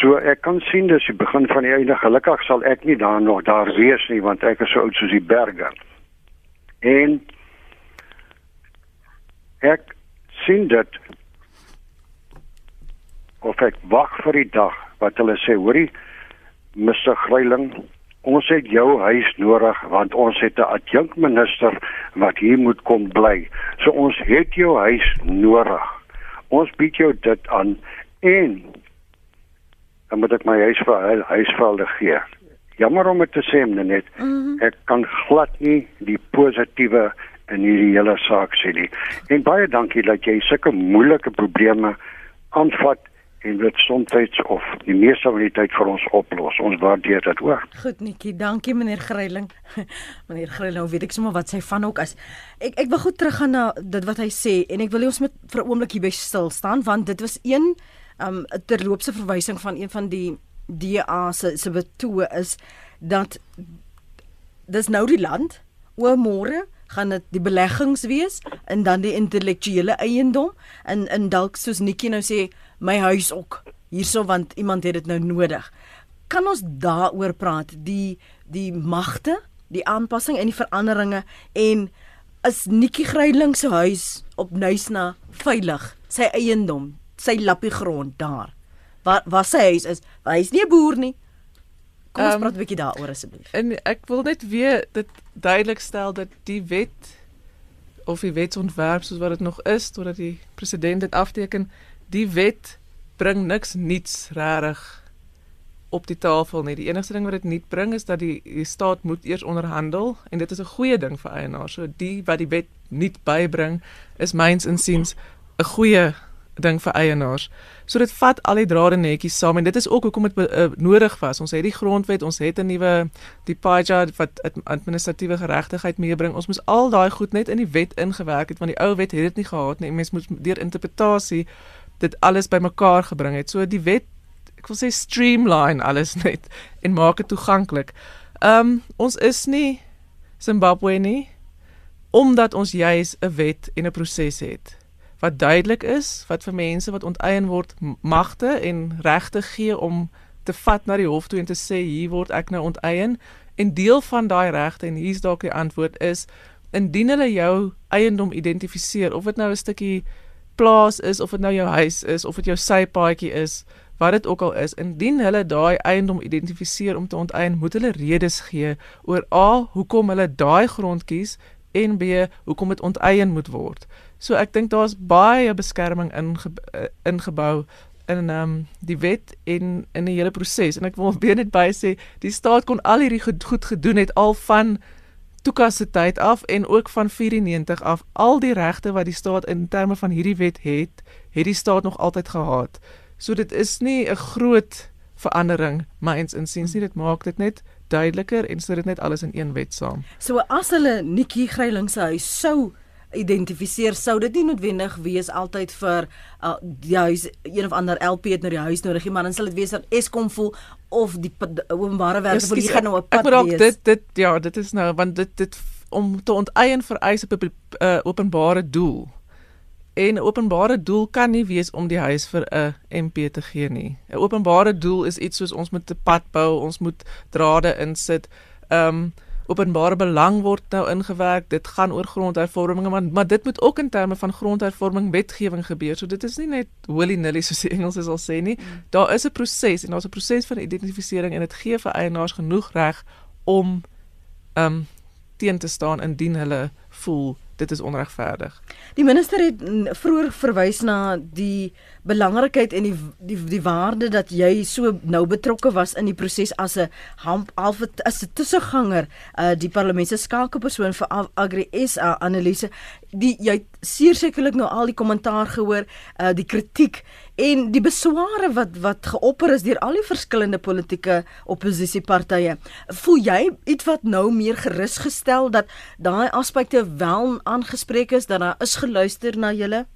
So ek kan sien dis die begin van die einde. Gelukkig sal ek nie daar nog daar wees nie want ek is so oud soos die berge. En ek sien dit of ek wag vir die dag wat hulle sê hoorie Mr. Greiling ons het jou huis nodig want ons het 'n adjunkminister wat hier moet kom bly. So ons het jou huis nodig. Ons bied jou dit aan en dan moet ek my huis vir huisvelde gee. Jammer om dit te sê net. Mm -hmm. Ek kan glad nie die positiewe in hierdie hele saak sien nie. En baie dankie dat jy sulke moeilike probleme aanvat en dit soms of die meeste van die tyd vir ons oplos. Ons waardeer dit ook. Goed netjie, dankie meneer Greiling. meneer Greiling, nou weet ek sommer wat sy van ook as. Ek ek wil goed teruggaan na dit wat hy sê en ek wil ons met vir 'n oomblik hier by stil staan want dit was een um terloopse verwysing van een van die DA se se betoe is dat dis nou die land oor môre gaan dit die beleggings wees en dan die intellektuele eiendom en en dalk soos Nikki nou sê my huis ook hierso want iemand het dit nou nodig. Kan ons daaroor praat die die magte, die aanpassing en die veranderinge en is Nikki Greiling se huis op Nuisna veilig, sy eiendom, sy lappie grond daar. waar waar sy huis is. Hy is nie 'n boer nie. Kom ons Ehm, praat 'n bietjie daaroor asseblief. En ek wil net weer dit duidelik stel dat die wet of die wetsontwerp soos wat dit nog is totdat die president dit afteken, die wet bring niks nuuts regtig op die tafel nie. Die enigste ding wat dit nuut bring is dat die, die staat moet eers onderhandel en dit is 'n goeie ding vir eienaars. So die wat die wet nuut bybring is myns insiens 'n goeie ding vir eienaars. So dit vat al die drade netjies saam en dit is ook hoekom dit uh, nodig was. Ons het die grondwet, ons het 'n nuwe die PAJA wat ad- administratiewe geregtigheid meebring. Ons moes al daai goed net in die wet ingewerk het want die ou wet het dit nie gehad nie. Mens moet deur interpretasie dit alles bymekaar gebring het. So die wet ek wil sê streamline alles net en maak dit toeganklik. Ehm um, ons is nie Zimbabwe nie omdat ons juis 'n wet en 'n proses het wat duidelik is, wat vir mense wat onteien word magte en regte gee om te vat na die hof toe en te sê hier word ek nou onteien. En deel van daai regte en hier's dalk die antwoord is indien hulle jou eiendom identifiseer of dit nou 'n stukkie plaas is of dit nou jou huis is of dit jou sypaadjie is wat dit ook al is indien hulle daai eiendom identifiseer om te onteien moet hulle redes gee oor a hoekom hulle daai grond kies en b hoekom dit onteien moet word so ek dink daar's baie beskerming inge, uh, ingebou in ehm um, die wet en in die hele proses en ek wil weer net by sê die staat kon al hierdie goed, goed gedoen het al van Tuka se tyd af en ook van 94 af al die regte wat die staat in terme van hierdie wet het, het die staat nog altyd gehad. So dit is nie 'n groot verandering myns insiens nie, dit maak dit net duideliker en sit dit net alles in een wet saam. So as hulle Nikki Greiling se huis sou identifiseer sou dit nie noodwendig wees altyd vir uh, die huis een of ander LP het nou die huis nodig nie maar dan sal dit wees dat Eskom voel of die openbare werke vir die gaan nou 'n ek pad moet ook wees. dit dit ja, dit is nou want dit dit om te onteien vereis 'n publi- uh, openbare doel. En 'n openbare doel kan nie wees om die huis vir 'n MP te gee nie. 'n Openbare doel is iets soos ons moet 'n pad bou, ons moet drade insit. Ehm um, openbare belang word nou ingewerk. Dit gaan oor grondhervorming, maar maar dit moet ook in terme van grondhervorming wetgewing gebeur. So dit is nie net willy-nilly soos die Engelsers al sê nie. Daar is 'n proses en daar's 'n proses van identifisering en dit gee vir eienaars genoeg reg om ehm um, teen te staan indien hulle voel dit is onregverdig. Die minister het vroeër verwys na die belangrikheid en die die die waarde dat jy so nou betrokke was in die proses as 'n half as 'n tussenganger uh die parlement se skakelpersoon vir Ag- Agri SA analise die jy het sekerlik nou al die kommentaar gehoor uh die kritiek en die besware wat wat geopper is deur al die verskillende politieke oppositiepartye voel jy ietwat nou meer gerus gestel dat daai aspekte wel aangespreek is dat daar is geluister na julle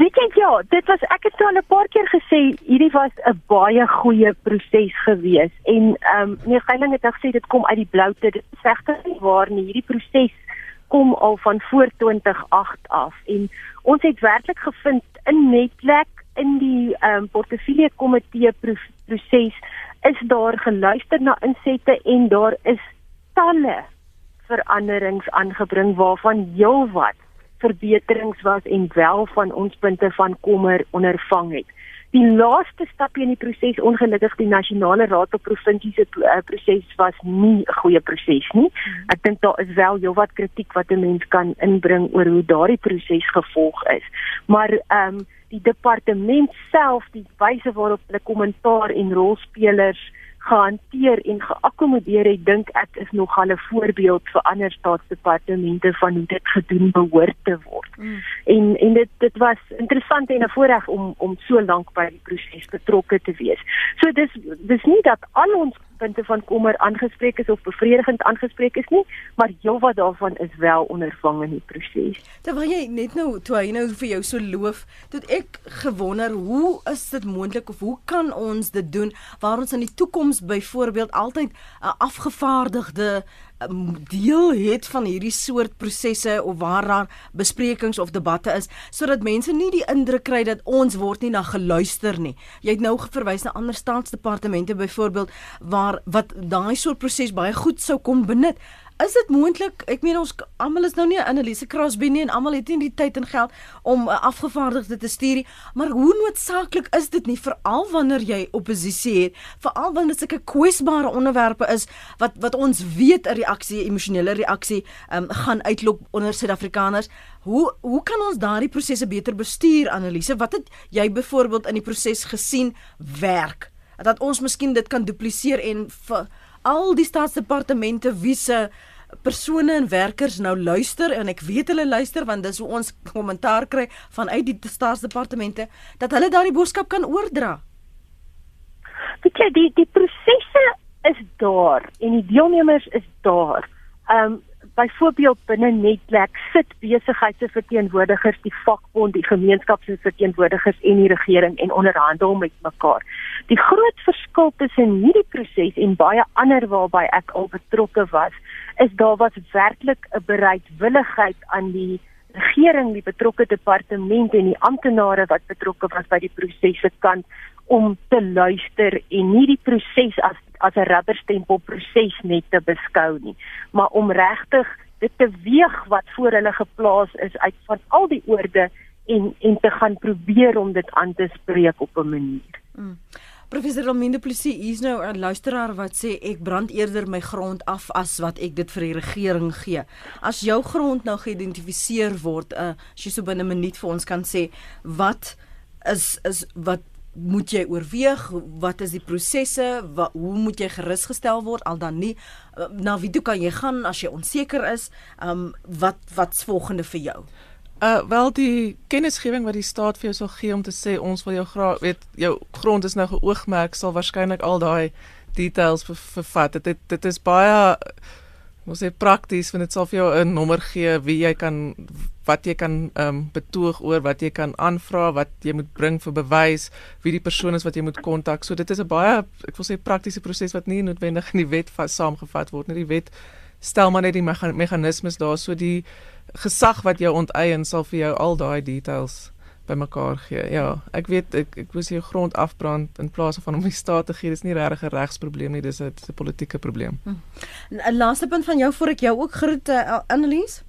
Weet jy ja, dit was ek het al 'n paar keer gesê hierdie was 'n baie goeie proses gewees en ehm um, nee Geiling het gesê dit kom uit die bloute. Dit is regtig nie waar nie. Hierdie proses kom al van voor 2008 af en ons het werklik gevind in netwerk in die ehm um, portefeulje komitee pro- proses is daar geluister na insette en daar is talle veranderings aangebring waarvan heelwat verbeterings was en wel van ons punte van kommer ondervang het. Die laaste stapie in die proses ongelukkig die nasionale raad op provinsie se uh, proses was nie 'n goeie proses nie. Ek dink daar is wel heelwat kritiek wat 'n mens kan inbring oor hoe daardie proses gevolg is. Maar ehm um, die departement self, die wyse waarop hulle kommentaar en rolspelers gehanteer en geakkommodeer het, dink ek is nogal 'n voorbeeld vir ander staatsdepartemente van hoe dit gedoen behoort te word. Mm. En en dit dit was interessant en 'n voorreg om om so lank by die proses betrokke te wees. So dis dis nie dat al ons punte van kommer aangespreek is of bevredigend aangespreek is nie, maar heelwat daarvan is wel ondervang in die proses. Terwyl jy net nou toe hy nou vir jou so loof, het ek gewonder hoe is dit moontlik of hoe kan ons dit doen waar ons in die toekoms byvoorbeeld altyd 'n afgevaardigde deel het van hierdie soort prosesse of waar daar besprekings of debatte is sodat mense nie die indruk kry dat ons word nie na geluister nie. Jy het nou verwys na ander staatsdepartemente byvoorbeeld waar wat daai soort proses baie goed sou kon benut. Is dit moontlik? Ek meen ons almal is nou nie Annelise Crosby nie en almal het nie die tyd en geld om 'n uh, afgevaardigde te stuur nie. Maar hoe noodsaaklik is dit nie veral wanneer jy oppositie het, veral wanneer dit sulke kwesbare onderwerpe is wat wat ons weet 'n reaksie, emosionele reaksie, um, gaan uitlok onder Suid-Afrikaners. Hoe hoe kan ons daardie prosesse beter bestuur, Annelise? Wat het jy byvoorbeeld in die proses gesien werk? Dat ons miskien dit kan dupliseer en vir al die staatsdepartemente wie se persone en werkers nou luister en ek weet hulle luister want dis hoe ons kommentaar kry vanuit die staatsdepartemente dat hulle daardie boodskap kan oordra. Weet jy die die prosesse is daar en die deelnemers is daar. Ehm um, byvoorbeeld binne Netwerk sit besigheidsverteenwoordigers, die vakbond, die gemeenskapsverteenwoordigers en die regering en onderhandel met mekaar. Die groot verskil tussen hierdie proses en baie ander waarby ek al betrokke was, is daar was werklik 'n bereidwilligheid aan die regering, die betrokke departement en die amptenare wat betrokke was by die prosesse kant om te luister en nie die proses as as 'n rubberstempel proses net te beskou nie, maar om regtig dit te weeg wat voor hulle geplaas is uit van al die oorde en en te gaan probeer om dit aan te spreek op 'n manier. Mm. Professor Rominde Plessis, hier's nou 'n luisteraar wat sê ek brand eerder my grond af as wat ek dit vir die regering gee. As jou grond nou geïdentifiseer word, uh, as jy so binne 'n minuut vir ons kan sê, wat is is wat moet jy oorweeg? Wat is die prosesse? Wat hoe moet jy gerusgestel word al dan nie? Uh, na wie toe kan jy gaan as jy onseker is? Um wat wat's volgende vir jou? Uh wel die kennisgewing wat die staat vir jou sal gee om te sê ons wil jou graag weet jou grond is nou geoogmerk sal waarskynlik al daai details. Dit dit, dit is baie moet sê prakties want dit sal vir jou 'n nommer gee wie jy kan wat jy kan ehm um, betoog oor wat jy kan aanvra, wat jy moet bring vir bewys, wie die persoon is wat jy moet kontak. So dit is 'n baie ek wil sê praktiese proses wat nie noodwendig in die wet saamgevat word nie. Die wet stel maar net die meganismes daar so die gesag wat jou onteien sal vir jou al daai details bymekaar gee. Ja, ek weet ek ek moes jou grond afbrand in plaas van om die staat te gee. Dis nie regtig 'n regsprobleem nie, dis 'n dis 'n politieke probleem. Hm. 'n Laaste punt van jou voor ek jou ook groet uh, Annelies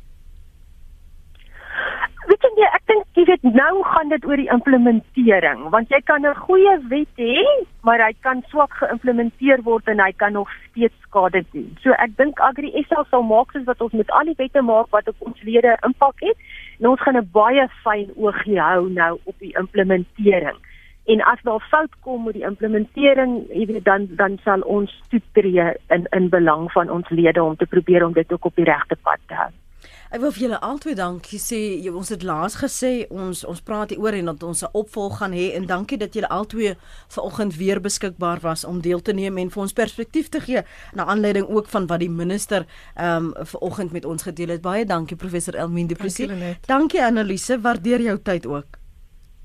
weet jy ek dink jy weet nou gaan dit oor die implementering want jy kan 'n goeie wet hê maar hy kan swak geïmplementeer word en hy kan nog steeds skade doen. So ek dink Agri SA sal maak soos wat ons met al die wette maak wat op ons lede impak het en ons gaan 'n baie fyn oogie hou nou op die implementering. En as daar fout kom met die implementering, jy weet dan dan sal ons toetree in in belang van ons lede om te probeer om dit ook op die regte pad te hou. Ek wil vir julle albei dankie sê. Ons het laas gesê ons ons praat hier oor en dat ons 'n opvolg gaan hê en dankie dat julle albei vanoggend weer beskikbaar was om deel te neem en vir ons perspektief te gee na aanleiding ook van wat die minister ehm um, vanoggend met ons gedeel het. Baie dankie professor Elmien Du Plessis. Dankie, dankie Annelise, waardeer jou tyd ook.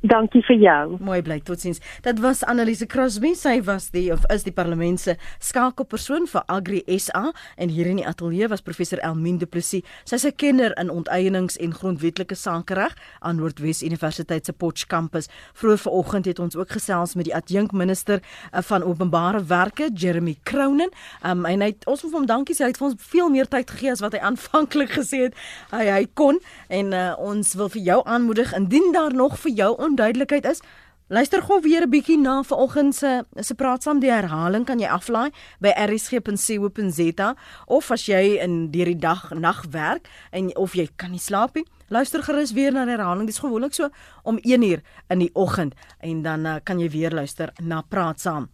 Dankie vir jou. Mooi bly. Totsiens. Dit was Annelise Crosby. Sy was die of is die parlement se skakelpersoon vir Agri SA en hier in die ateljee was professor Elmien Du Plessis. Sy's 'n kenner in onteieninge en grondwetlike sakereg aan Noordwes Universiteit se Potch kampus. Vroeër vanoggend het ons ook gesels met die adjunkminister eh, van openbare werke, Jeremy Cronin. Um, en hy het ons moet hom dankie sê hy het vir ons veel meer tyd gegee as wat hy aanvanklik gesê het. Hy hy kon en uh, ons wil vir jou aanmoedig indien daar nog vir jou onduidelikheid is, luister gou weer 'n bietjie na vanoggend se se praat saam die herhaling kan jy aflaai by rsg.co.za of as jy in deur die dag nag werk en of jy kan nie slaap nie. Luister gerus weer na die herhaling. Dit is gewoonlik so om 1 uur in die oggend en dan uh, kan jy weer luister na praat saam.